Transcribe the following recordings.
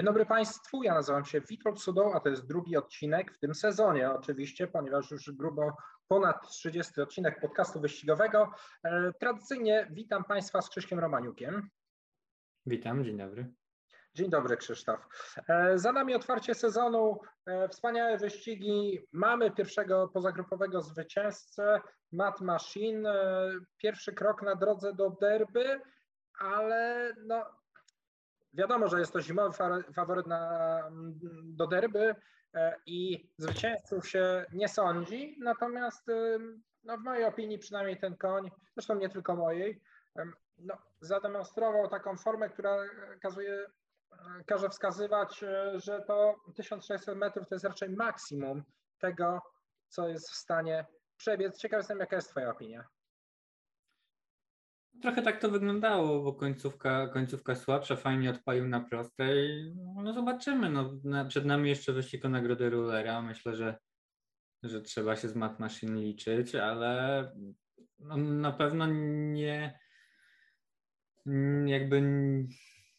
Dzień dobry Państwu, ja nazywam się Witold Sudą, a to jest drugi odcinek w tym sezonie oczywiście, ponieważ już grubo ponad 30 odcinek podcastu wyścigowego. E, tradycyjnie witam Państwa z Krzyśkiem Romaniukiem. Witam, dzień dobry. Dzień dobry Krzysztof. E, za nami otwarcie sezonu, e, wspaniałe wyścigi. Mamy pierwszego pozagrupowego zwycięzcę, Matt Machine. Pierwszy krok na drodze do derby, ale no, Wiadomo, że jest to zimowy faworyt na, mm, do derby e, i zwycięzców się nie sądzi, natomiast no, w mojej opinii przynajmniej ten koń, zresztą nie tylko mojej, no, zademonstrował taką formę, która kazuje, e, każe wskazywać, e, że to 1600 metrów to jest raczej maksimum tego, co jest w stanie przebiec. Ciekaw jestem, jaka jest Twoja opinia. Trochę tak to wyglądało, bo końcówka, końcówka słabsza, fajnie odpalił na prostej. No zobaczymy. No, na, przed nami jeszcze wyścig o nagrodę Rulera. Myślę, że, że trzeba się z Mat liczyć, ale no, na pewno nie jakby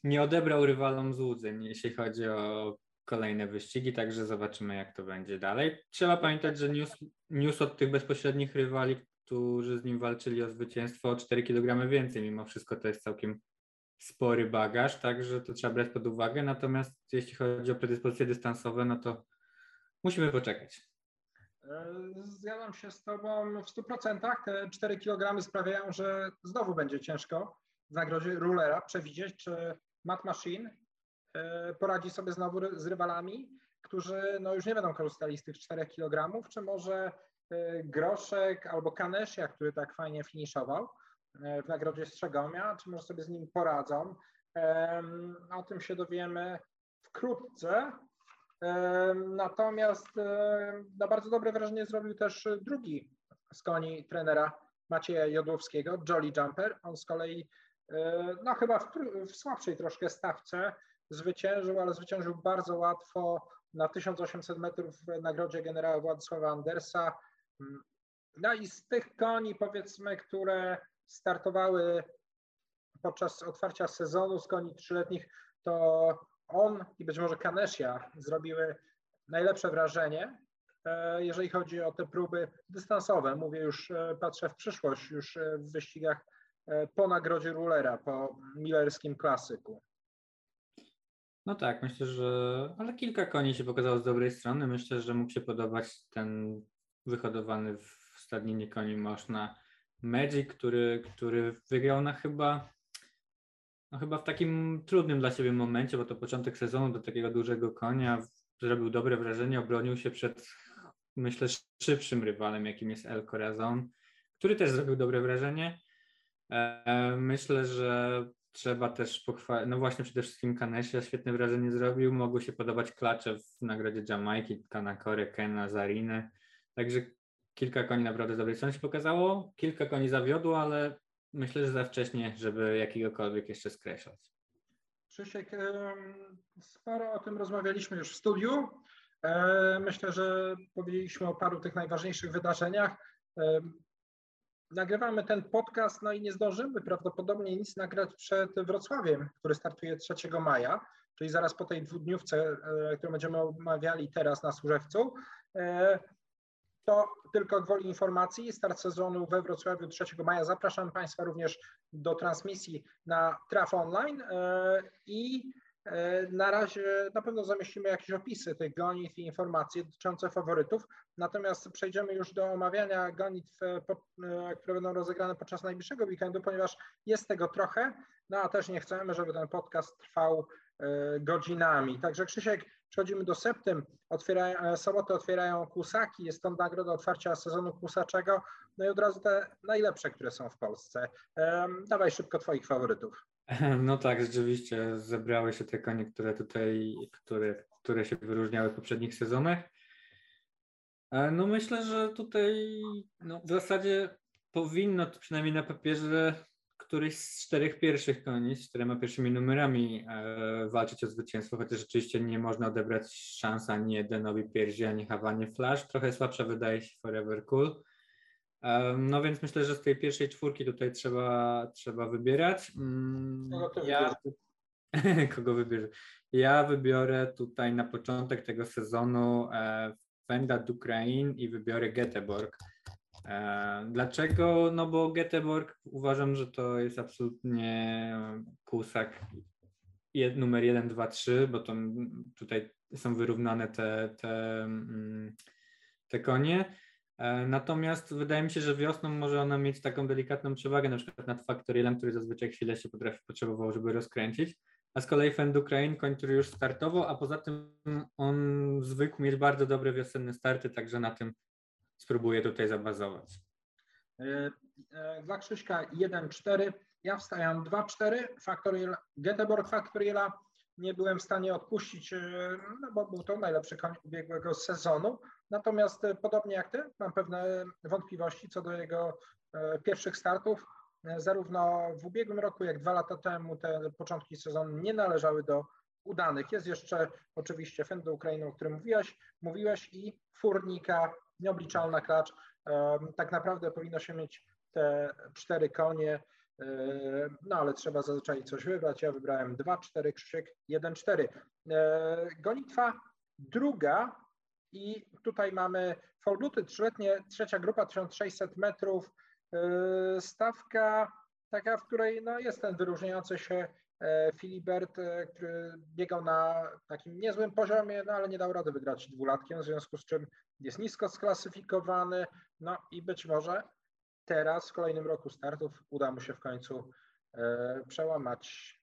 nie odebrał rywalom złudzeń, jeśli chodzi o kolejne wyścigi, także zobaczymy, jak to będzie dalej. Trzeba pamiętać, że news, news od tych bezpośrednich rywali, którzy z nim walczyli o zwycięstwo o 4 kg więcej. Mimo wszystko to jest całkiem spory bagaż, także to trzeba brać pod uwagę. Natomiast jeśli chodzi o predyspozycje dystansowe, no to musimy poczekać. E, zgadzam się z Tobą w 100%. Te 4 kg sprawiają, że znowu będzie ciężko w nagrodzie rulera przewidzieć, czy Matt Machine e, poradzi sobie znowu z rywalami, którzy no już nie będą korzystali z tych 4 kg, czy może Groszek albo Kanesia, który tak fajnie finiszował e, w nagrodzie Strzegomia, czy może sobie z nim poradzą. O tym się dowiemy wkrótce. Natomiast no, bardzo dobre wrażenie zrobił też drugi z koni trenera Macieja Jodłowskiego, Jolly Jumper. On z kolei, e, no chyba w, w słabszej troszkę stawce zwyciężył, ale zwyciężył bardzo łatwo na 1800 metrów w nagrodzie generała Władysława Andersa. No i z tych koni, powiedzmy, które startowały podczas otwarcia sezonu z koni trzyletnich, to on i być może Kanesia zrobiły najlepsze wrażenie, e, jeżeli chodzi o te próby dystansowe. Mówię już, e, patrzę w przyszłość, już e, w wyścigach po nagrodzie Rulera, po Millerskim klasyku. No tak, myślę, że ale kilka koni się pokazało z dobrej strony. Myślę, że mógł się podobać ten wyhodowany w stadninie koni można Magic, który, który wygrał na chyba no chyba w takim trudnym dla siebie momencie, bo to początek sezonu do takiego dużego konia zrobił dobre wrażenie, obronił się przed myślę szybszym rywalem, jakim jest El Corazon, który też zrobił dobre wrażenie. E, myślę, że trzeba też pochwalić, no właśnie przede wszystkim Kanesia świetne wrażenie zrobił, mogły się podobać klacze w nagrodzie Jamajki, Kanakory, Kena, Zariny. Także kilka koni naprawdę dobrej strony się pokazało, kilka koni zawiodło, ale myślę, że za wcześnie, żeby jakiegokolwiek jeszcze skreślać. Krzysiek, sporo o tym rozmawialiśmy już w studiu. E, myślę, że powiedzieliśmy o paru tych najważniejszych wydarzeniach. Nagrywamy ten podcast, no i nie zdążymy prawdopodobnie nic nagrać przed Wrocławiem, który startuje 3 maja, czyli zaraz po tej dwudniówce, e, którą będziemy omawiali teraz na Służewcu. To tylko gwoli informacji, start sezonu we Wrocławiu 3 maja. Zapraszam Państwa również do transmisji na Traf Online e, i e, na razie na pewno zamieścimy jakieś opisy tych gonitw i informacje dotyczące faworytów. Natomiast przejdziemy już do omawiania gonitw, e, które będą rozegrane podczas najbliższego weekendu, ponieważ jest tego trochę, no a też nie chcemy, żeby ten podcast trwał godzinami. Także Krzysiek, Przechodzimy do septym. Otwierają, e, soboty otwierają kłusaki, jest to nagroda otwarcia sezonu kłusaczego. No i od razu te najlepsze, które są w Polsce. Dawaj szybko Twoich faworytów. No tak, rzeczywiście zebrały się te konie, które tutaj, które, które się wyróżniały w poprzednich sezonach. E, no myślę, że tutaj no, w zasadzie powinno, przynajmniej na papierze, któryś z czterech pierwszych koni, z czterema pierwszymi numerami e, walczyć o zwycięstwo, chociaż rzeczywiście nie można odebrać szans ani Edenowi Pierzi, ani Hawanie Flash. Trochę słabsza wydaje się Forever Cool. E, no więc myślę, że z tej pierwszej czwórki tutaj trzeba, trzeba wybierać. Mm, ja, Kogo wybierze? Ja wybiorę tutaj na początek tego sezonu e, Fenda Dukrain i wybiorę Göteborg. E, dlaczego? No bo Göteborg uważam, że to jest absolutnie kusak numer 1, 2, 3, bo to tutaj są wyrównane te, te, mm, te konie. E, natomiast wydaje mi się, że wiosną może ona mieć taką delikatną przewagę, na przykład nad Factorielem, który zazwyczaj chwilę się potrafi, potrzebował, żeby rozkręcić. A z kolei Fendukrain, koń, który już startował, a poza tym on zwykł mieć bardzo dobre wiosenne starty, także na tym spróbuję tutaj zabazować. E, e, dla Krzyśka 1-4, ja wstaję 2-4, Factorial, Göteborg Factoriela nie byłem w stanie odpuścić, no bo był to najlepszy koń ubiegłego sezonu. Natomiast e, podobnie jak ty, mam pewne wątpliwości co do jego e, pierwszych startów. E, zarówno w ubiegłym roku, jak dwa lata temu te początki sezonu nie należały do udanych. Jest jeszcze oczywiście Fend do Ukrainy, o którym mówiłeś, mówiłeś i Furnika, nieobliczalna klacz. Tak naprawdę powinno się mieć te cztery konie, no ale trzeba zazwyczaj coś wybrać. Ja wybrałem 2-4, Krzysiek 1-4. Gonitwa druga i tutaj mamy Folbuty, trzyletnie, trzecia grupa, 1600 metrów, yy, stawka taka, w której no, jest ten wyróżniający się e, Filibert, e, który biegał na takim niezłym poziomie, no ale nie dał rady wygrać dwulatkiem, w związku z czym jest nisko sklasyfikowany, no i być może teraz w kolejnym roku startów uda mu się w końcu e, przełamać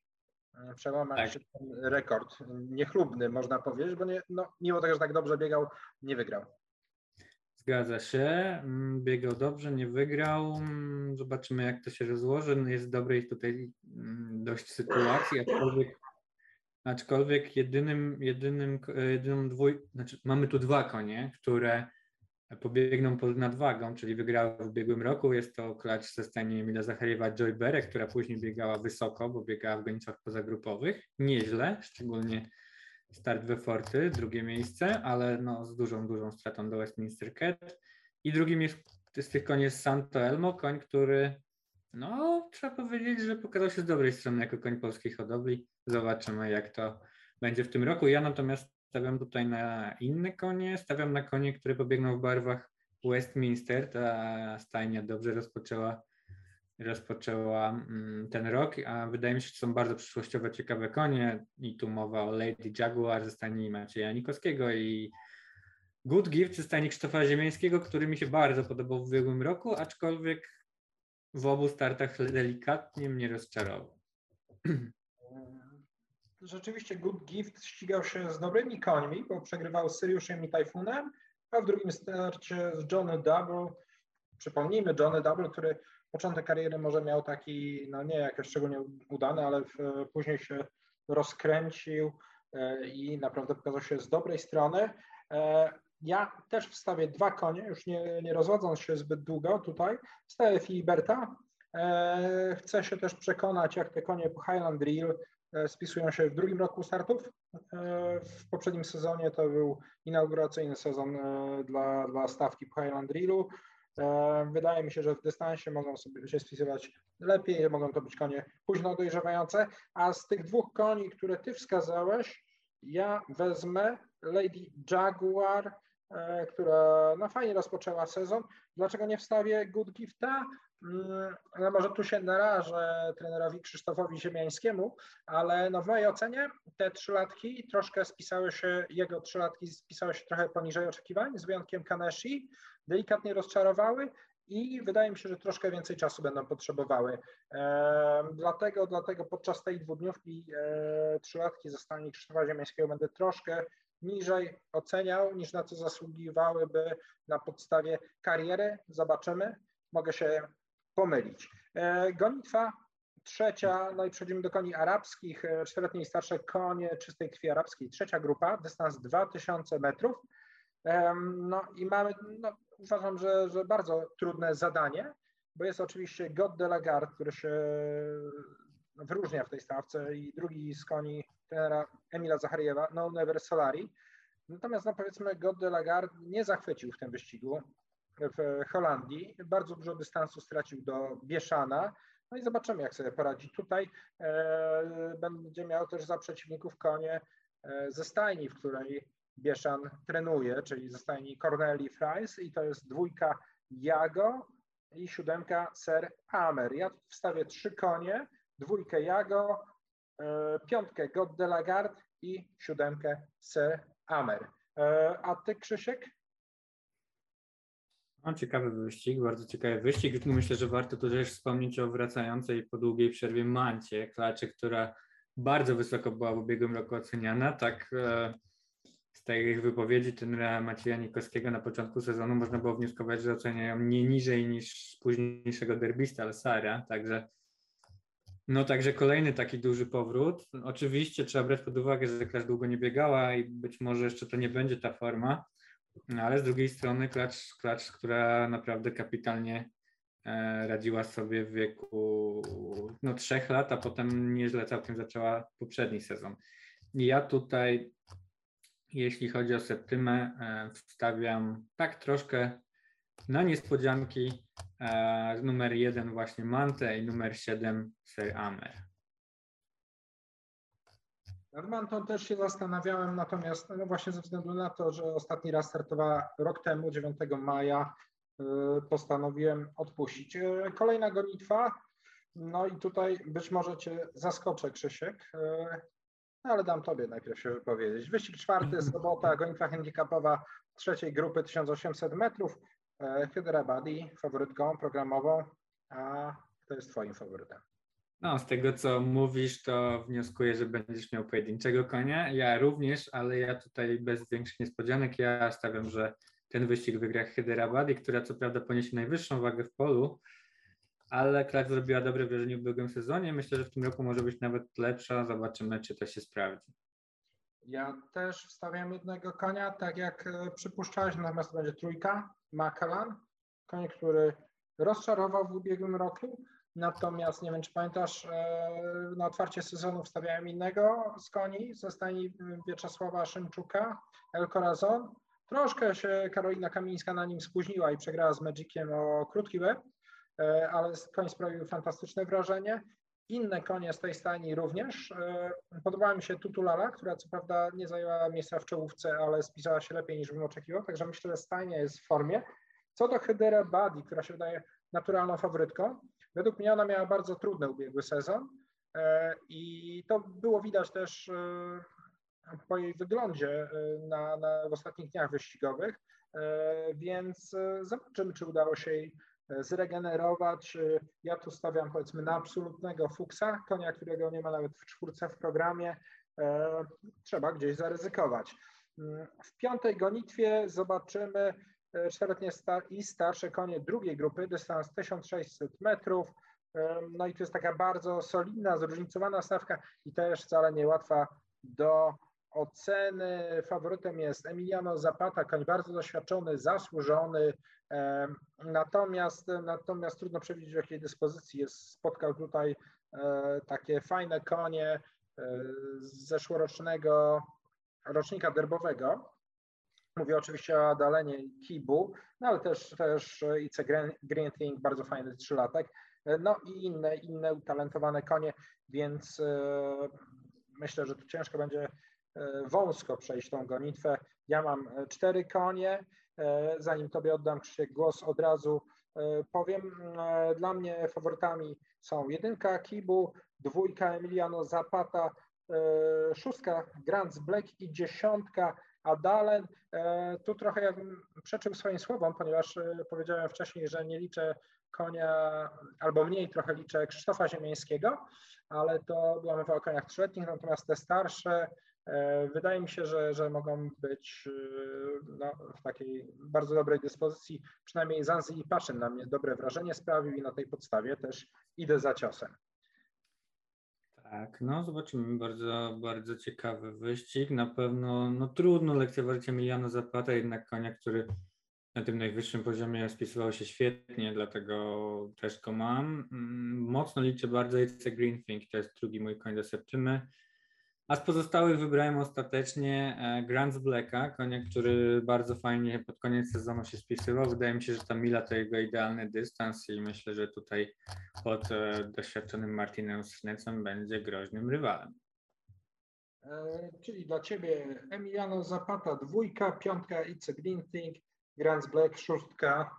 E, przełamać tak. ten rekord niechlubny, można powiedzieć, bo nie, no, mimo tego, że tak dobrze biegał, nie wygrał. Zgadza się, mm, biegał dobrze, nie wygrał. Mm, zobaczymy, jak to się rozłoży. No, jest w dobrej tutaj mm, dość sytuacji, aczkolwiek, aczkolwiek jedynym, jedynym, jedyną dwój, znaczy mamy tu dwa konie, które pobiegną pod nadwagą, czyli wygrała w ubiegłym roku. Jest to klacz ze stanie Emila Zachariewa Joy Berek, która później biegała wysoko, bo biegała w gonitwach pozagrupowych. Nieźle, szczególnie start we Forty, drugie miejsce, ale no, z dużą, dużą stratą do Westminster Cat. I drugim jest z tych koni jest Santo Elmo, koń, który no, trzeba powiedzieć, że pokazał się z dobrej strony jako koń polskiej hodowli. Zobaczymy, jak to będzie w tym roku. Ja natomiast stawiam tutaj na inne konie, stawiam na konie, które pobiegną w barwach Westminster. Ta stajnia dobrze rozpoczęła, rozpoczęła mm, ten rok, a wydaje mi się, że są bardzo przyszłościowe, ciekawe konie. I tu mowa o Lady Jaguar ze stajni Macieja Nikowskiego i Good Gift ze stajni Krzysztofa Ziemiańskiego, który mi się bardzo podobał w ubiegłym roku, aczkolwiek w obu startach delikatnie mnie rozczarował. rzeczywiście Good Gift ścigał się z dobrymi końmi, bo przegrywał z Syriuszem i Tajfunem, a w drugim starcie z Johnny Double, przypomnijmy Johnny Double, który początek kariery może miał taki, no nie jakoś szczególnie udany, ale w, później się rozkręcił e, i naprawdę pokazał się z dobrej strony. E, ja też wstawię dwa konie, już nie, nie rozładząc się zbyt długo tutaj. Wstawię Filiberta. E, chcę się też przekonać, jak te konie po Highland Drill E, spisują się w drugim roku startów. E, w poprzednim sezonie to był inauguracyjny sezon e, dla, dla stawki po Highland Drillu. Wydaje mi się, że w dystansie mogą sobie się spisywać lepiej, mogą to być konie późno dojrzewające, a z tych dwóch koni, które ty wskazałeś, ja wezmę Lady Jaguar, która no, fajnie rozpoczęła sezon. Dlaczego nie wstawię Good Gifta? Mm, no może tu się narażę trenerowi Krzysztofowi Ziemiańskiemu, ale no w mojej ocenie te trzylatki troszkę spisały się, jego trzylatki spisały się trochę poniżej oczekiwań, z wyjątkiem Kaneshi, delikatnie rozczarowały i wydaje mi się, że troszkę więcej czasu będą potrzebowały. E, dlatego, dlatego podczas tej dwudniówki e, trzylatki ze stani Krzysztofa Ziemiańskiego będę troszkę niżej oceniał, niż na co zasługiwałyby na podstawie kariery. Zobaczymy. Mogę się pomylić. E, gonitwa trzecia, no i przechodzimy do koni arabskich, e, czteroletnie i starsze konie czystej krwi arabskiej, trzecia grupa, dystans 2000 metrów. No i mamy, no, uważam, że, że bardzo trudne zadanie, bo jest oczywiście God de la Garde, który się wyróżnia w tej stawce i drugi z koni trenera Emila Zachariewa, No Never Solari. Natomiast no powiedzmy God de la Garde nie zachwycił w tym wyścigu w Holandii. Bardzo dużo dystansu stracił do Bieszana. No i zobaczymy, jak sobie poradzi. Tutaj e, będzie miał też za przeciwników konie e, ze stajni, w której Bieszan trenuje, czyli ze stajni Corneli Fries i to jest dwójka Jago i siódemka Ser Amer. Ja wstawię trzy konie, dwójkę Jago, e, piątkę God de la Garde i siódemkę Ser Amer. E, a ty, Krzysiek? No, ciekawy wyścig, bardzo ciekawy wyścig. Myślę, że warto tu też wspomnieć o wracającej po długiej przerwie Mancie, klaczy, która bardzo wysoko była w ubiegłym roku oceniana. Tak e, z tych wypowiedzi trenera Macieja Nikowskiego na początku sezonu można było wnioskować, że oceniają nie niżej niż późniejszego derbista Alsara, także no także kolejny taki duży powrót. Oczywiście trzeba brać pod uwagę, że klacz długo nie biegała i być może jeszcze to nie będzie ta forma, ale z drugiej strony klacz, klacz która naprawdę kapitalnie e, radziła sobie w wieku no, trzech lat, a potem nieźle całkiem zaczęła poprzedni sezon. Ja tutaj, jeśli chodzi o Septymę, e, wstawiam tak troszkę na niespodzianki e, numer jeden właśnie Mante i numer 7 Sir Amer. Nad Mantą też się zastanawiałem, natomiast no właśnie ze względu na to, że ostatni raz startowała rok temu, 9 maja, y, postanowiłem odpuścić. Kolejna gonitwa, no i tutaj być może Cię zaskoczę, Krzysiek, ale dam Tobie najpierw się wypowiedzieć. Wyścig czwarty, sobota, gonitwa handicapowa trzeciej grupy 1800 metrów. Hyderabadi faworytką programową, a kto jest Twoim faworytem? No, z tego co mówisz, to wnioskuję, że będziesz miał pojedynczego konia. Ja również, ale ja tutaj bez większych niespodzianek, ja stawiam, że ten wyścig wygra Hyderabadi, która co prawda poniesie najwyższą wagę w polu, ale Clark zrobiła dobre wrażenie w ubiegłym sezonie. Myślę, że w tym roku może być nawet lepsza. Zobaczymy, czy to się sprawdzi. Ja też wstawiam jednego konia, tak jak e, przypuszczałeś, natomiast to będzie trójka, Makalan, koń, który rozczarował w ubiegłym roku, natomiast nie wiem, czy pamiętasz, e, na otwarcie sezonu wstawiałem innego z koni ze stajni Wieczesława Szymczuka, El Corazon. Troszkę się Karolina Kamińska na nim spóźniła i przegrała z Magiciem o krótki łeb, e, ale koń sprawił fantastyczne wrażenie. Inne konie z tej stajni również. E, podobała mi się Tutulala, która co prawda nie zajęła miejsca w czołówce, ale spisała się lepiej niż bym oczekiwał, także myślę, że stajnia jest w formie. Co do Hydera Badi, która się wydaje naturalną faworytką, według mnie ona miała bardzo trudny ubiegły sezon e, i to było widać też e, po jej wyglądzie na, na, w ostatnich dniach wyścigowych, więc zobaczymy, czy udało się jej zregenerować. Ja tu stawiam powiedzmy na absolutnego fuksa, konia, którego nie ma nawet w czwórce w programie. E, trzeba gdzieś zaryzykować. Mm, w piątej gonitwie zobaczymy e, czteroletnie i starsze konie drugiej grupy, dystans 1600 metrów. E, no i to jest taka bardzo solidna, zróżnicowana stawka i też wcale niełatwa do oceny. Faworytem jest Emiliano Zapata, koń bardzo doświadczony, zasłużony, Natomiast, natomiast trudno przewidzieć, w jakiej dyspozycji jest. Spotkał tutaj e, takie fajne konie e, z zeszłorocznego rocznika derbowego. Mówię oczywiście o Adalenie i Kibu, no ale też, też Ice Green Thing, bardzo fajny trzylatek, e, no i inne, inne utalentowane konie, więc myślę, że tu ciężko będzie wąsko przejść tą gonitwę. Ja mam cztery konie, E, zanim Tobie oddam Krzysiek głos, od razu e, powiem, e, dla mnie faworytami są jedynka Kibu, dwójka Emiliano Zapata, szóstka Grants Black i dziesiątka Adalen. Tu trochę ja przeczył swoim słowom, ponieważ powiedziałem wcześniej, że nie liczę konia, albo mniej trochę liczę Krzysztofa Ziemiańskiego, ale to była mowa o koniach trzyletnich, natomiast te starsze E, wydaje mi się, że, że mogą być e, no, w takiej bardzo dobrej dyspozycji. Przynajmniej Zanzi i Paszyn na mnie dobre wrażenie sprawił i na tej podstawie też idę za ciosem. Tak, no zobaczymy. Bardzo, bardzo ciekawy wyścig. Na pewno no, trudno lekceważyć Emiliano Zapata, jednak konia, który na tym najwyższym poziomie spisywał się świetnie, dlatego też go mam. Mm, mocno liczę bardzo It's a Green Thing, to jest drugi mój koń do Septymy. A z pozostałych wybrałem ostatecznie e, Grant Blacka, konia, który bardzo fajnie pod koniec sezonu się spisywał. Wydaje mi się, że ta mila to jego idealny dystans i myślę, że tutaj pod e, doświadczonym Martinem Snecem będzie groźnym rywalem. E, czyli dla Ciebie Emiliano Zapata dwójka, piątka It's a Green Thing, Black szóstka,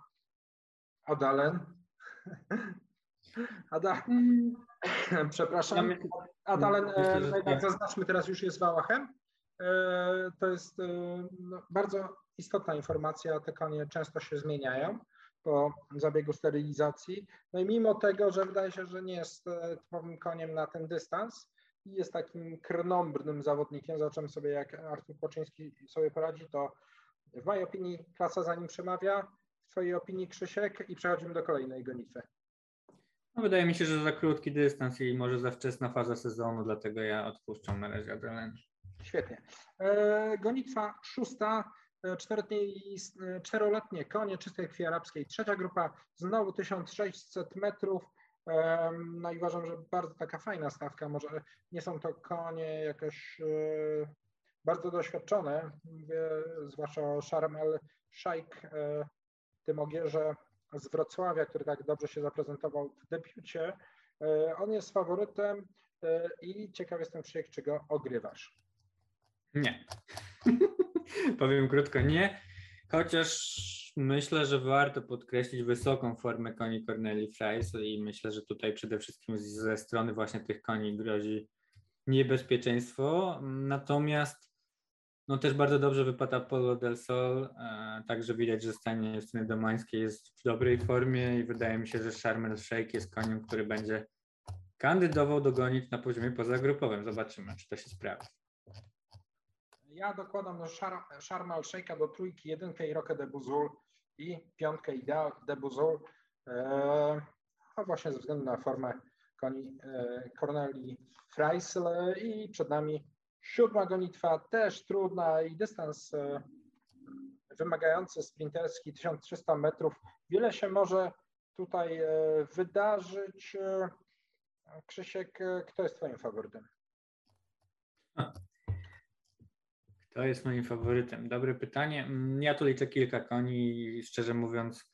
Adalen. Ada, mm. przepraszam, Adalen, e, tak zaznaczmy, teraz już jest Wałachem. E, to jest no, bardzo istotna informacja, te konie często się zmieniają po zabiegu sterylizacji. No i mimo tego, że wydaje się, że nie jest typowym koniem na ten dystans, i jest takim krnąbrnym zawodnikiem. Zobaczymy sobie, jak Artur Płaczyński sobie poradzi, to w mojej opinii klasa za nim przemawia, w Twojej opinii Krzysiek i przechodzimy do kolejnej gonitwy. No, wydaje mi się, że za krótki dystans i może za wczesna faza sezonu, dlatego ja odpuszczam na razie adrenalin. Świetnie. E, gonitwa szósta, e, e, czteroletnie konie czystej krwi arabskiej. Trzecia grupa, znowu 1600 metrów. No i uważam, że bardzo taka fajna stawka. Może nie są to konie jakoś bardzo doświadczone. Mówię zwłaszcza o Sharm el Sheikh, tym ogierze z Wrocławia, który tak dobrze się zaprezentował w debiucie. E, on jest faworytem i ciekaw jestem, Krzysiek, czy go ogrywasz. Nie. Powiem krótko, nie. Chociaż myślę, że warto podkreślić wysoką formę koni Corneli Fries i myślę, że tutaj przede wszystkim ze strony właśnie tych koni grozi niebezpieczeństwo. Natomiast no też bardzo dobrze wypada Polo del Sol, e, także widać, że stanie Justyny Domańskiej jest w dobrej formie i wydaje mi się, że Charmel Shake jest koniem, który będzie kandydował do gonić na poziomie pozagrupowym. Zobaczymy, czy to się sprawdzi. Ja dokładam do Sharm al Sheikha do trójki jedynkę i Rokę de Buzul i piątkę Ideal de Buzul. E, a właśnie ze względu na formę koni e, Corneli Freisel i przed nami siódma gonitwa, też trudna i dystans e, wymagający sprinterski 1300 metrów. Wiele się może tutaj wydarzyć. Krzysiek, kto jest Twoim faworytem? To jest moim faworytem. Dobre pytanie. Mm, ja tu liczę kilka koni i szczerze mówiąc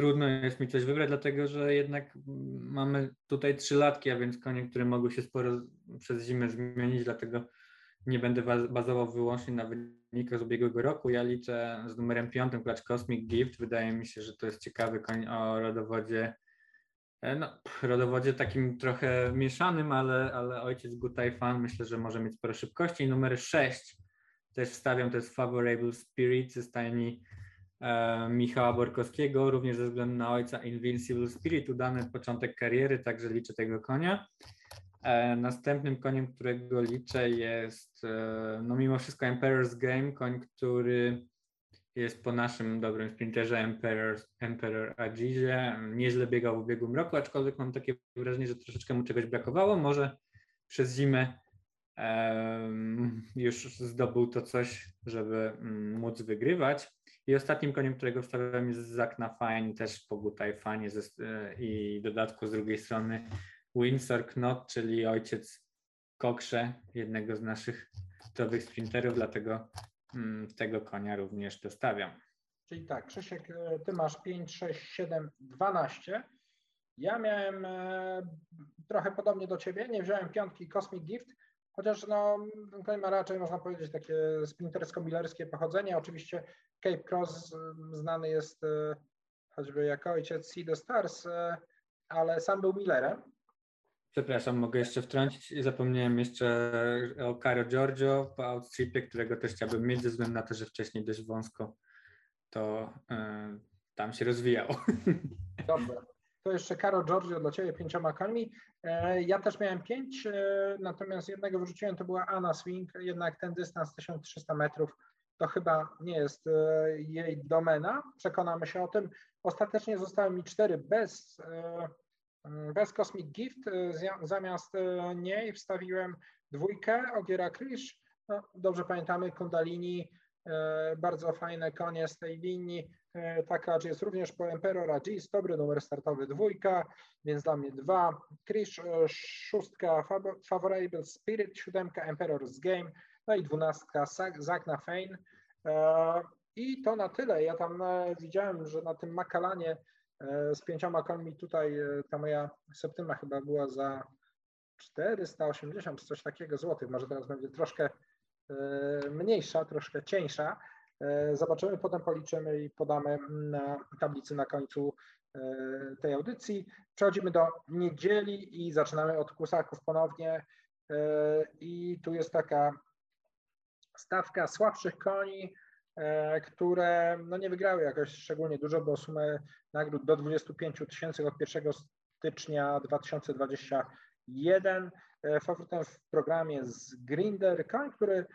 trudno jest mi coś wybrać, dlatego że jednak mamy tutaj trzy latki, a więc konie, które mogły się sporo przez zimę zmienić, dlatego nie będę bazował wyłącznie na wynikach z ubiegłego roku. Ja liczę z numerem piątym klacz Cosmic Gift. Wydaje mi się, że to jest ciekawy koń o rodowodzie e, no, rodowodzie takim trochę mieszanym, ale, ale ojciec Gutaj Fan myślę, że może mieć sporo szybkości. I numer 6 też wstawiam, to jest Favorable Spirit ze stajni Michała Borkowskiego, również ze względu na ojca Invincible Spirit, udany początek kariery, także liczę tego konia. E, następnym koniem, którego liczę jest e, no mimo wszystko Emperor's Game, koń, który jest po naszym dobrym sprinterze Emperor, Emperor Agizie. Nieźle biegał w ubiegłym roku, aczkolwiek mam takie wrażenie, że troszeczkę mu czegoś brakowało. Może przez zimę już zdobył to coś, żeby mm, móc wygrywać. I ostatnim koniem, którego wstawiam jest Zakna Fine, też po Gutaj Fanie e, i dodatku z drugiej strony Windsor Knot, czyli ojciec Kokrze, jednego z naszych towych sprinterów, dlatego mm, tego konia również dostawiam. Czyli tak, Krzysiek, e, ty masz 5, 6, 7, 12. Ja miałem e, trochę podobnie do ciebie, nie wziąłem piątki Cosmic Gift, Chociaż no, ten ma raczej, można powiedzieć, takie sprintersko-millerskie pochodzenie. Oczywiście Cape Cross mm, znany jest e, choćby jako ojciec Sea Stars, e, ale sam był Millerem. Przepraszam, mogę jeszcze wtrącić. Zapomniałem jeszcze o Caro Giorgio po outstripie, którego też chciałbym mieć, ze względu na to, że wcześniej dość wąsko to y, tam się rozwijało. Dobrze. To jeszcze Caro Giorgio dla Ciebie pięcioma końmi. E, ja też miałem pięć, e, natomiast jednego wrzuciłem, to była Anna Swing, jednak ten dystans 1300 metrów to chyba nie jest e, jej domena, przekonamy się o tym. Ostatecznie zostały mi cztery bez, bez Cosmic Gift, zamiast niej wstawiłem dwójkę Ogiera Krisz, no, dobrze pamiętamy Kundalini, bardzo fajne konie z tej linii. Taka jest również po Emperor Agis, dobry numer startowy dwójka, więc dla mnie dwa. Krish szóstka, Favorable Spirit, siódemka Emperor's Game, no i dwunastka Zagna Fein. I to na tyle. Ja tam widziałem, że na tym Makalanie z pięcioma końmi tutaj ta moja septyma chyba była za 480 coś takiego złotych. Może teraz będzie troszkę e, mniejsza, troszkę cieńsza. E, zobaczymy, potem policzymy i podamy na tablicy na końcu e, tej audycji. Przechodzimy do niedzieli i zaczynamy od kusaków ponownie. I tu jest taka stawka słabszych koni, które no nie wygrały jakoś szczególnie dużo, bo sumę nagród do 25 tysięcy od 1 stycznia 2020 jeden. E, faworytem w programie z Grinder, koń, który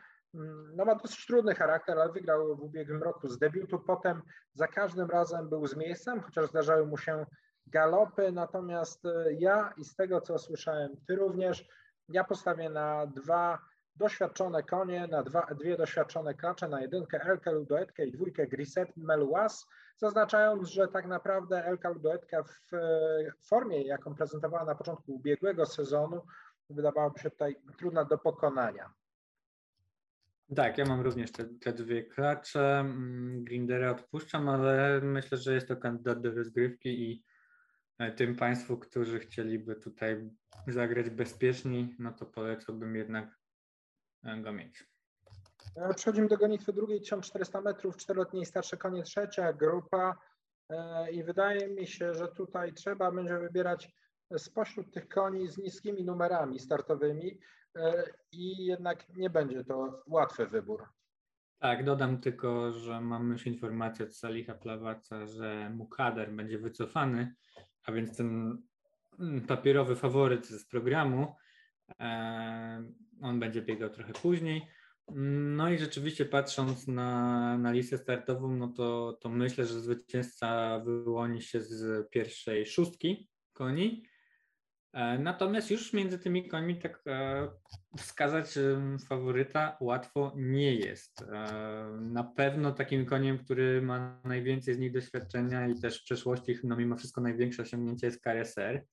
no, ma dosyć trudny charakter, ale wygrał w ubiegłym roku z debiutu. Potem za każdym razem był z miejscem, chociaż zdarzały mu się galopy. Natomiast e, ja i z tego, co słyszałem, ty również, ja postawię na dwa doświadczone konie, na dwa, dwie doświadczone klacze, na jedynkę Elkę Ludoetkę i dwójkę Grisette Meluas, zaznaczając, że tak naprawdę Elka Ludoetka w formie, jaką prezentowała na początku ubiegłego sezonu, wydawałaby się tutaj trudna do pokonania. Tak, ja mam również te, te dwie klacze. Mm, Grindera odpuszczam, ale myślę, że jest to kandydat do rozgrywki i e, tym Państwu, którzy chcieliby tutaj zagrać bezpieczniej, no to polecałbym jednak e, go mieć. E, przechodzimy do gonitwy drugiej, 1400 metrów, czteroletniej starsze konie trzecia grupa i wydaje mi się, że tutaj trzeba będzie wybierać spośród tych koni z niskimi numerami startowymi i jednak nie będzie to łatwy wybór. Tak, dodam tylko, że mamy już informację od Saliha Plawaca, że Mukader będzie wycofany, a więc ten mm, papierowy faworyt z programu, on będzie biegał trochę później. No i rzeczywiście patrząc na, na listę startową, no to, to myślę, że zwycięzca wyłoni się z pierwszej szóstki koni. E, natomiast już między tymi końmi tak e, wskazać faworyta łatwo nie jest. E, na pewno takim koniem, który ma najwięcej z nich doświadczenia i też w przeszłości no mimo wszystko największe osiągnięcie jest KSR.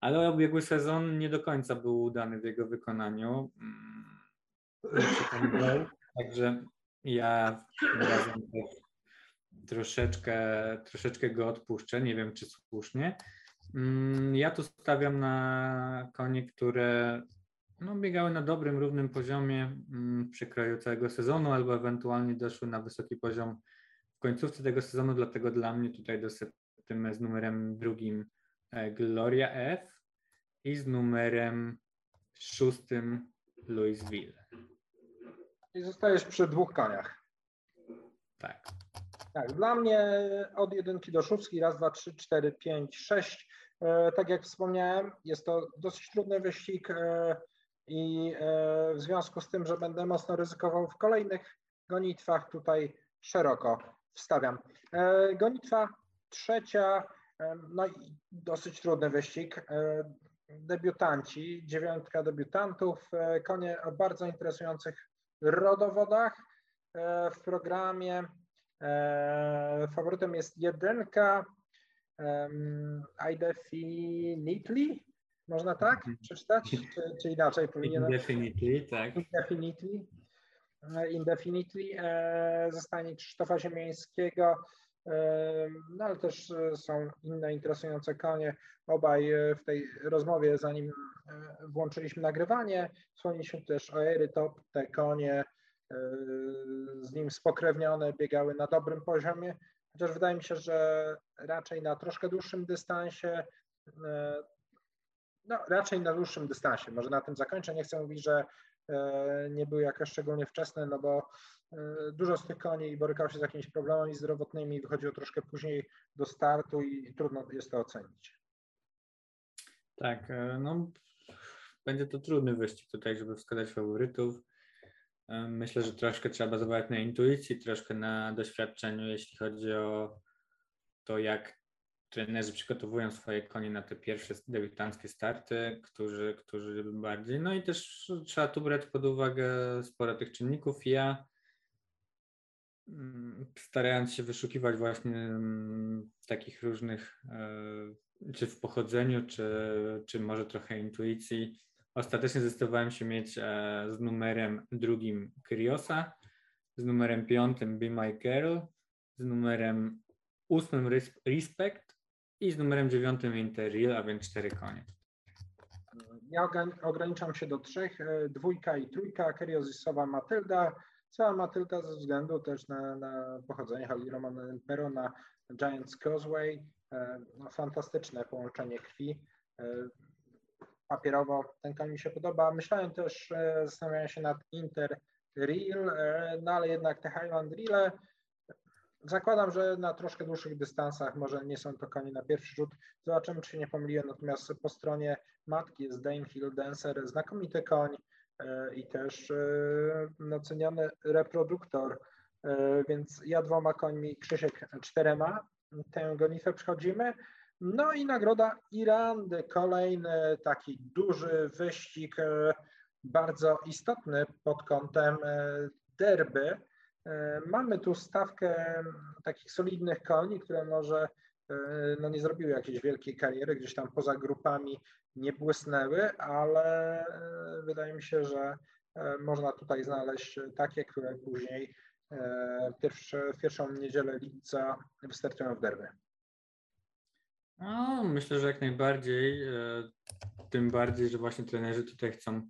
Ale ubiegły sezon nie do końca był udany w jego wykonaniu. Mm, Także ja razem troszeczkę, troszeczkę go odpuszczę, nie wiem czy słusznie. Mm, ja tu stawiam na konie, które no, biegały na dobrym, równym poziomie mm, przy kraju całego sezonu, albo ewentualnie doszły na wysoki poziom w końcówce tego sezonu, dlatego dla mnie tutaj do septymy z numerem drugim e, Gloria F i z numerem szóstym Louisville. I zostajesz przy dwóch koniach. Tak. Tak, dla mnie od jedynki do szóstki, raz, dwa, trzy, cztery, pięć, sześć. E, tak jak wspomniałem, jest to dosyć trudny wyścig e, i e, w związku z tym, że będę mocno ryzykował w kolejnych gonitwach, tutaj szeroko wstawiam. Gonitwa trzecia, no i dosyć trudny wyścig. Debiutanci, dziewiątka debiutantów, konie o bardzo interesujących rodowodach w programie. Faworytem jest jedynka Indefinitely, można tak mhm. przeczytać, czy, czy inaczej powinienem? Indefinitely, tak. Indefinitely. E, Indefinitely zostanie Krzysztofa Ziemiańskiego, no ale też są inne interesujące konie. Obaj w tej rozmowie, zanim włączyliśmy nagrywanie. Wspomnieliśmy też o Ery Top, te konie e, z nim spokrewnione biegały na dobrym poziomie, chociaż wydaje mi się, że raczej na troszkę dłuższym dystansie, e, no raczej na dłuższym dystansie, może na tym zakończę, nie chcę mówić, że e, nie były jakoś szczególnie wczesne, no bo dużo z tych koni borykało się z jakimiś problemami zdrowotnymi, wychodziło troszkę później do startu i trudno jest to ocenić. Tak, no będzie to trudny wyścig tutaj, żeby wskazać faworytów. Myślę, że troszkę trzeba bazować na intuicji, troszkę na doświadczeniu, jeśli chodzi o to, jak trenerzy przygotowują swoje konie na te pierwsze debiutanckie starty, którzy, którzy bardziej. No i też trzeba tu brać pod uwagę sporo tych czynników. Ja mm, starając się wyszukiwać właśnie mm, takich różnych, e, czy w pochodzeniu, czy, czy może trochę intuicji, ostatecznie zdecydowałem się mieć e, z numerem drugim Kriosa, z numerem piątym Be My Girl, z numerem ósmym Respect i z numerem dziewiątym Interrail, a więc cztery konie. Ja ograniczam się do trzech, e, dwójka i trójka, Keriozisowa Matylda, cała Matylda ze względu też na, na pochodzenie Holy Roman Pero na Giants Causeway, e, no, fantastyczne połączenie krwi, papierowo ten koń mi się podoba. Myślałem też, zastanawiałem się nad Inter Real, no ale jednak te Highland Real Zakładam, że na troszkę dłuższych dystansach może nie są to konie na pierwszy rzut. Zobaczymy, czy się nie pomyliłem. Natomiast po stronie matki jest Dane Hill Dancer, znakomity koń e, i też doceniony e, reproduktor. E, więc ja dwoma końmi, Krzysiek czterema tę gonitwę przechodzimy. No i nagroda Irandy, kolejny taki duży wyścig, bardzo istotny pod kątem derby. E, mamy tu stawkę takich solidnych koni, które może e, no nie zrobiły jakiejś wielkiej kariery, gdzieś tam poza grupami nie błysnęły, ale e, wydaje mi się, że można tutaj znaleźć takie, które później w pierwszą niedzielę lipca wystartują w derby. No, myślę, że jak najbardziej. Tym bardziej, że właśnie trenerzy tutaj chcą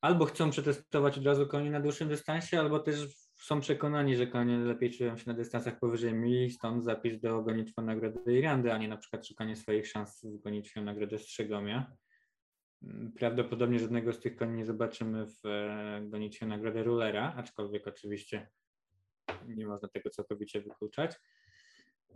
albo chcą przetestować od razu konie na dłuższym dystansie, albo też są przekonani, że konie lepiej czują się na dystansach powyżej mili, stąd zapis do gonitwy Nagrody Irandy, a nie na przykład szukanie swoich szans w gonitwie Nagrody Strzegomia. Prawdopodobnie żadnego z tych koni nie zobaczymy w e, gonitwie Nagrody Rulera, aczkolwiek oczywiście nie można tego całkowicie wykluczać.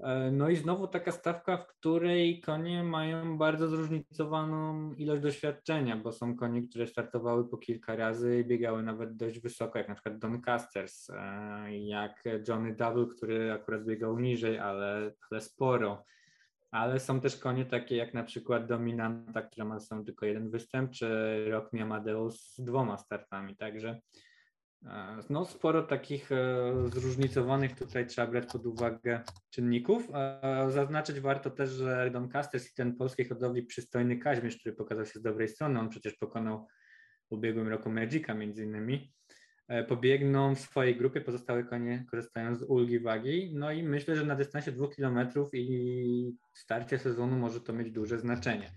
E, no i znowu taka stawka, w której konie mają bardzo zróżnicowaną ilość doświadczenia, bo są konie, które startowały po kilka razy i biegały nawet dość wysoko, jak na przykład Doncasters, e, jak Johnny Double, który akurat biegał niżej, ale, ale sporo. Ale są też konie takie jak na przykład Dominanta, która ma są tylko jeden występ, czy Rock Amadeus z dwoma startami, także no, sporo takich e, zróżnicowanych tutaj trzeba brać pod uwagę czynników. E, zaznaczyć warto też, że Doncaster i ten polskiej hodowli przystojny Kaźmierz, który pokazał się z dobrej strony, on przecież pokonał w ubiegłym roku Magica między innymi, pobiegną w swojej grupie, pozostałe konie korzystają z ulgi wagi, no i myślę, że na dystansie dwóch kilometrów i starcie sezonu może to mieć duże znaczenie.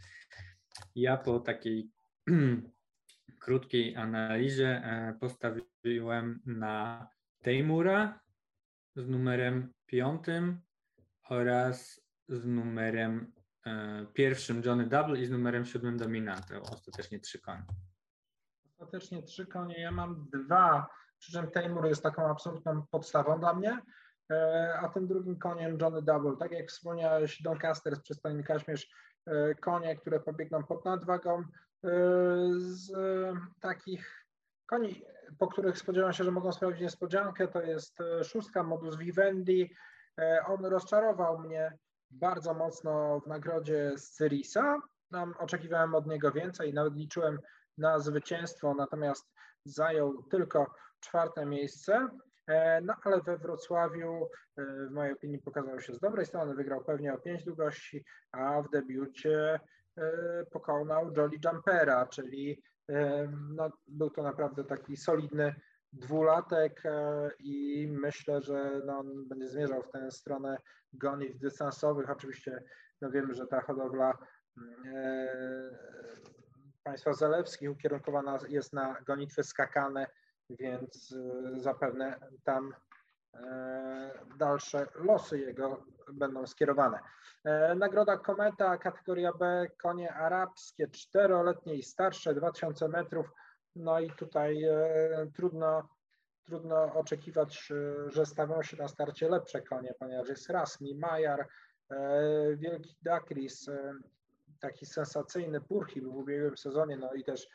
Ja po takiej krótkiej analizie e, postawiłem na Tejmura z numerem piątym oraz z numerem e, pierwszym Johnny Double i z numerem siódmym Dominantem. Ostatecznie trzy konie. Ostatecznie trzy konie. Ja mam dwa, przy czym Tejmur jest taką absolutną podstawą dla mnie, e, a tym drugim koniem Johnny Double. Tak jak wspomniałeś, Doncaster z przystojny Kaśmierz, konie, które pobiegną pod nadwagą, z takich koni, po których spodziewam się, że mogą sprawić niespodziankę, to jest e, szóstka modus vivendi. E, on rozczarował mnie bardzo mocno w nagrodzie z Cyrisa. oczekiwałem od niego więcej, nawet liczyłem na zwycięstwo, natomiast zajął tylko czwarte miejsce. E, no ale we Wrocławiu w mojej opinii pokazał się z dobrej strony, wygrał pewnie o pięć długości, a w debiucie E, pokonał Jolly Jumpera, czyli e, no, był to naprawdę taki solidny dwulatek e, i myślę, że no, on będzie zmierzał w tę stronę gonitw dystansowych. Oczywiście no, wiemy, że ta hodowla państwa zalewskich ukierunkowana jest na gonitwy skakane, więc zapewne tam dalsze losy jego będą skierowane. E, nagroda Kometa, kategoria B, konie arabskie, czteroletnie i starsze, 2000 metrów. No i tutaj e, trudno, trudno oczekiwać, e, że stawią się na starcie lepsze konie, ponieważ jest Rasmi, Majar, Wielki Dakris, taki sensacyjny Purchil w ubiegłym sezonie, no i też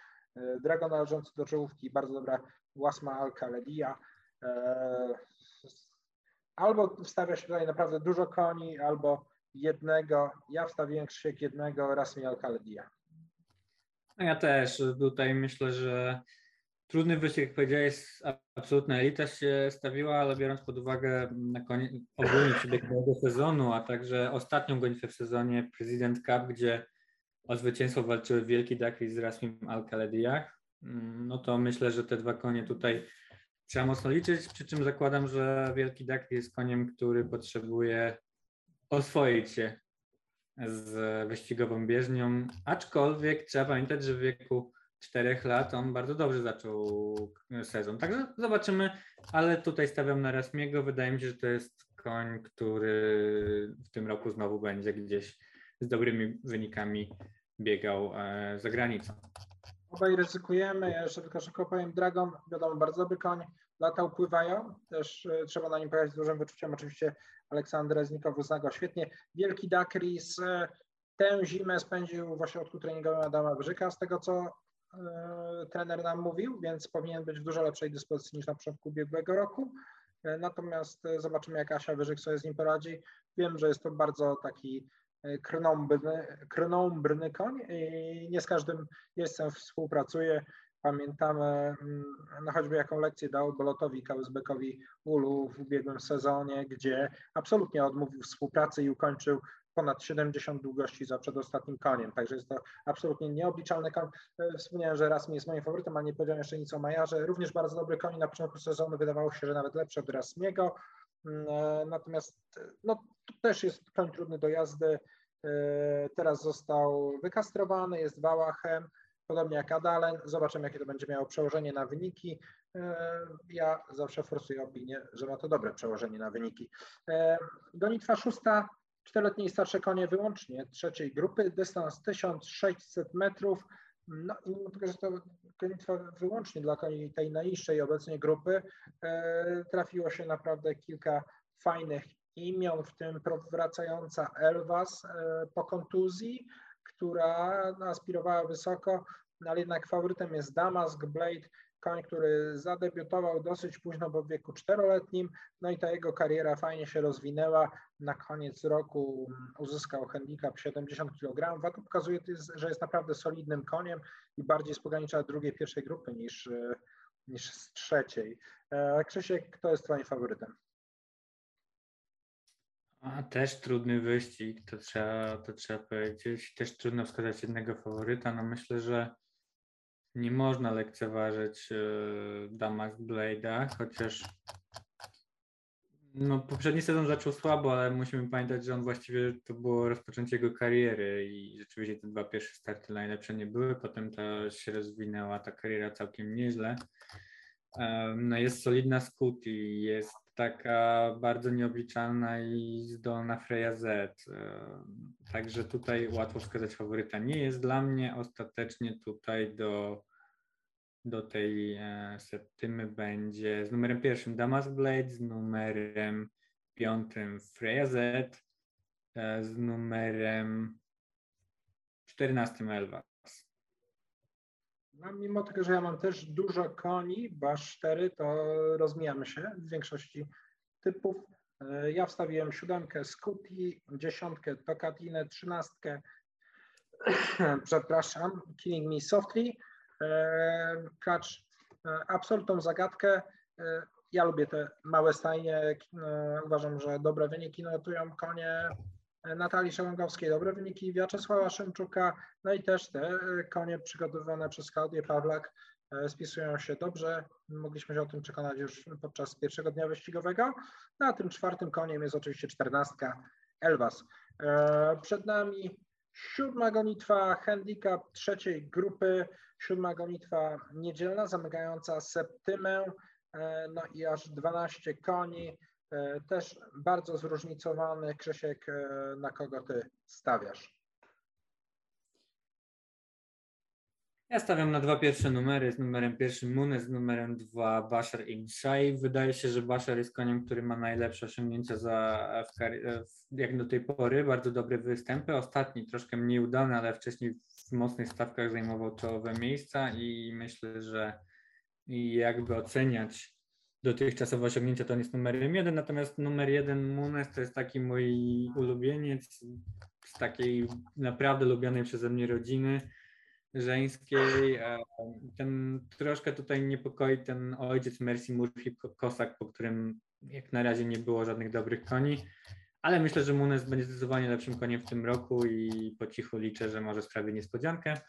Dragon należący do czołówki, bardzo dobra Łasma Al-Khaledia albo wstawia się tutaj naprawdę dużo koni, albo jednego. Ja wstawiłem Krzysiek jednego, raz mi Alcaldia. No ja też. Tutaj myślę, że trudny wyścig, jak powiedziałeś, absolutna elita się stawiła, ale biorąc pod uwagę na koniec, ogólny przebieg sezonu, a także ostatnią gonitwę w sezonie President Cup, gdzie o zwycięstwo walczyły Wielki Dakri z Rasmim al no to myślę, że te dwa konie tutaj trzeba mocno liczyć, przy czym zakładam, że Wielki Dakri jest koniem, który potrzebuje oswoić się z wyścigową bieżnią, aczkolwiek trzeba pamiętać, że w wieku 4 lat on bardzo dobrze zaczął sezon. Także zobaczymy, ale tutaj stawiam na Rasmiego. Wydaje mi się, że to jest koń, który w tym roku znowu będzie gdzieś z dobrymi wynikami biegał e, za granicą. Obaj ryzykujemy. Jeszcze tylko szybko powiem. Dragon, wiadomo, bardzo dobry koń. Lata upływają. Też e, trzeba na nim pojechać z dużym wyczuciem. Oczywiście Aleksander Znikow uzna go świetnie. Wielki Dakris e, tę zimę spędził w ośrodku treningowym Adama Brzyka, z tego co trener nam mówił, więc powinien być w dużo lepszej dyspozycji niż na początku ubiegłego roku. Natomiast zobaczymy, jak Asia Wyżyk sobie z nim poradzi. Wiem, że jest to bardzo taki krnąbrny, koń i nie z każdym jeźdźcem współpracuje. Pamiętamy mm, no choćby jaką lekcję dał Bolotowi Kałysbekowi Ulu w ubiegłym sezonie, gdzie absolutnie odmówił współpracy i ukończył ponad 70 długości za przedostatnim koniem, także jest to absolutnie nieobliczalny koń. E, wspomniałem, że Rasmi jest moim faworytem, a nie powiedziałem jeszcze nic o Majarze. Również bardzo dobry koń na początku sezonu, wydawało się, że nawet lepszy od Rasmiego. E, natomiast no, to też jest koń trudny do jazdy. E, teraz został wykastrowany, jest wałachem, podobnie jak Adalen. Zobaczymy, jakie to będzie miało przełożenie na wyniki. Ja zawsze forsuję opinię, że ma to dobre przełożenie na wyniki. Gonitwa szósta, czteroletnie i starsze konie wyłącznie trzeciej grupy, dystans 1600 metrów. No i mimo tego, że to wyłącznie dla tej najniższej obecnie grupy, e, trafiło się naprawdę kilka fajnych imion, w tym wracająca Elwas e, po kontuzji, która aspirowała wysoko, no ale jednak faworytem jest Damask Blade, koń, który zadebiutował dosyć późno, bo w wieku czteroletnim, no i ta jego kariera fajnie się rozwinęła. Na koniec roku uzyskał handicap 70 kg. Wato pokazuje, że jest naprawdę solidnym koniem i bardziej z pogranicza drugiej, pierwszej grupy niż, niż z trzeciej. E, Krzysiek, kto jest twoim faworytem? A, też trudny wyścig, to trzeba, to trzeba powiedzieć. Też trudno wskazać jednego faworyta. No myślę, że nie można lekceważyć e, Damask Blade'a, chociaż no, poprzedni sezon zaczął słabo, ale musimy pamiętać, że on właściwie to było rozpoczęcie jego kariery i rzeczywiście te dwa pierwsze starty najlepsze nie były, potem ta się rozwinęła ta kariera całkiem nieźle. No jest solidna Scooty, jest taka bardzo nieobliczalna i zdolna Freya Z. Także tutaj łatwo wskazać faworyta. Nie jest dla mnie ostatecznie tutaj do do tej e, septymy będzie z numerem pierwszym Damask Blade, z numerem piątym Freya Z, e, z numerem czternastym Elvas. No, mimo tego, że ja mam też dużo koni, basz 4, to rozmijamy się w większości typów. E, ja wstawiłem siódemkę Scooty, dziesiątkę Tokatinę, trzynastkę, przepraszam, Killing Me Softly, Klacz e, absolutną zagadkę. E, ja lubię te małe stajnie. E, uważam, że dobre wyniki notują konie Natalii Szełęgowskiej, dobre wyniki Wiaczesława Szymczuka, no i też te konie przygotowane przez Klaudię Pawlak spisują się dobrze. Mogliśmy się o tym przekonać już podczas pierwszego dnia wyścigowego. No, a tym czwartym koniem jest oczywiście czternastka Elwas. Przed nami Siódma gonitwa, handicap trzeciej grupy, siódma gonitwa niedzielna, zamykająca septymę, e, no i aż 12 koni, e, też bardzo zróżnicowany. Krzysiek, e, na kogo ty stawiasz? Ja stawiam na dwa pierwsze numery, z numerem pierwszym Munes, z numerem dwa Bashar Inshai. Wydaje się, że Bashar jest koniem, który ma najlepsze osiągnięcia za, w, w, jak do tej pory, bardzo dobre występy. Ostatni troszkę mniej udany, ale wcześniej w mocnych stawkach zajmował czołowe miejsca i myślę, że jakby oceniać dotychczasowe osiągnięcia, to jest numerem jeden, natomiast numer jeden Munes to jest taki mój ulubieniec z takiej naprawdę lubianej przeze mnie rodziny żeńskiej. E, ten troszkę tutaj niepokoi ten ojciec Mercy Murphy Kosak, po którym jak na razie nie było żadnych dobrych koni. Ale myślę, że Munes będzie zdecydowanie lepszym koniem w tym roku i po cichu liczę, że może sprawi niespodziankę.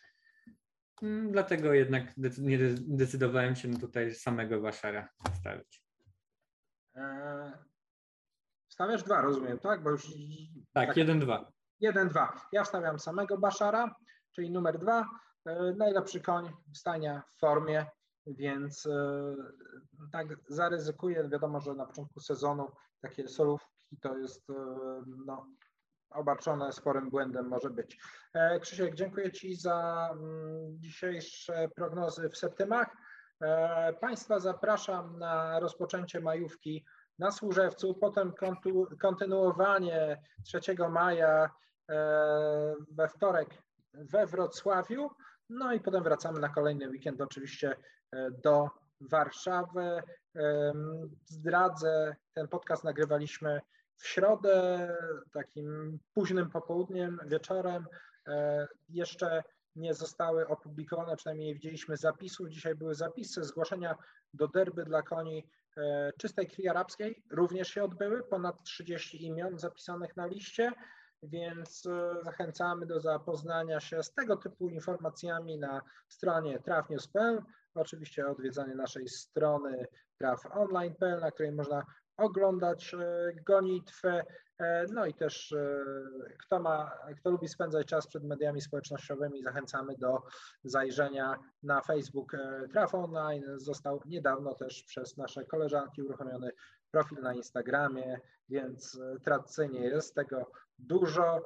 Mm, dlatego jednak nie decydowałem się tutaj samego Baszara stawić. Eee, stawiasz dwa, rozumiem, tak? Bo już. Tak, tak jeden, dwa. Jeden, dwa. Ja wstawiam samego Baszara, czyli numer dwa. Eee, najlepszy koń stania w formie, więc e, tak zaryzykuję. Wiadomo, że na początku sezonu takie solówki to jest e, no, obarczone sporym błędem może być. E, Krzysiek, dziękuję Ci za mm, dzisiejsze prognozy w septymach. E, państwa zapraszam na rozpoczęcie majówki na Służewcu, potem kontynuowanie 3 maja e, we wtorek we Wrocławiu, no i potem wracamy na kolejny weekend oczywiście do Warszawy. Zdradzę, ten podcast nagrywaliśmy w środę, takim późnym popołudniem, wieczorem, e, jeszcze nie zostały opublikowane, przynajmniej nie widzieliśmy zapisów. Dzisiaj były zapisy, zgłoszenia do derby dla koni e, czystej krwi arabskiej również się odbyły, ponad 30 imion zapisanych na liście, więc e, zachęcamy do zapoznania się z tego typu informacjami na stronie trafnews.pl, oczywiście odwiedzanie naszej strony trafonline.pl, na której można oglądać e, gonitwę, e, no i też e, kto, ma, kto lubi spędzać czas przed mediami społecznościowymi, zachęcamy do zajrzenia na Facebook Traf Online. Został niedawno też przez nasze koleżanki uruchomiony profil na Instagramie, więc tradycyjnie jest tego dużo.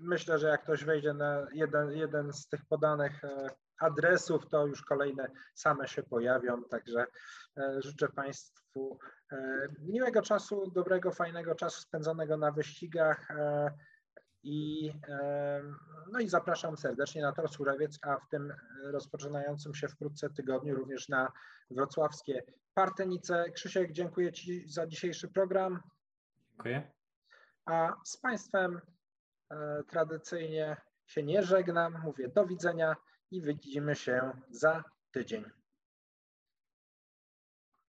Myślę, że jak ktoś wejdzie na jeden, jeden z tych podanych adresów, to już kolejne same się pojawią. Także e, życzę Państwu e, miłego czasu, dobrego, fajnego czasu spędzonego na wyścigach. E, I, no i zapraszam serdecznie na Tor Surewiec, a w tym rozpoczynającym się wkrótce tygodniu również na wrocławskie Partenice. Krzysiek, dziękuję Ci za dzisiejszy program. Dziękuję. A z Państwem tradycyjnie się nie żegnam, mówię do widzenia i widzimy się za tydzień.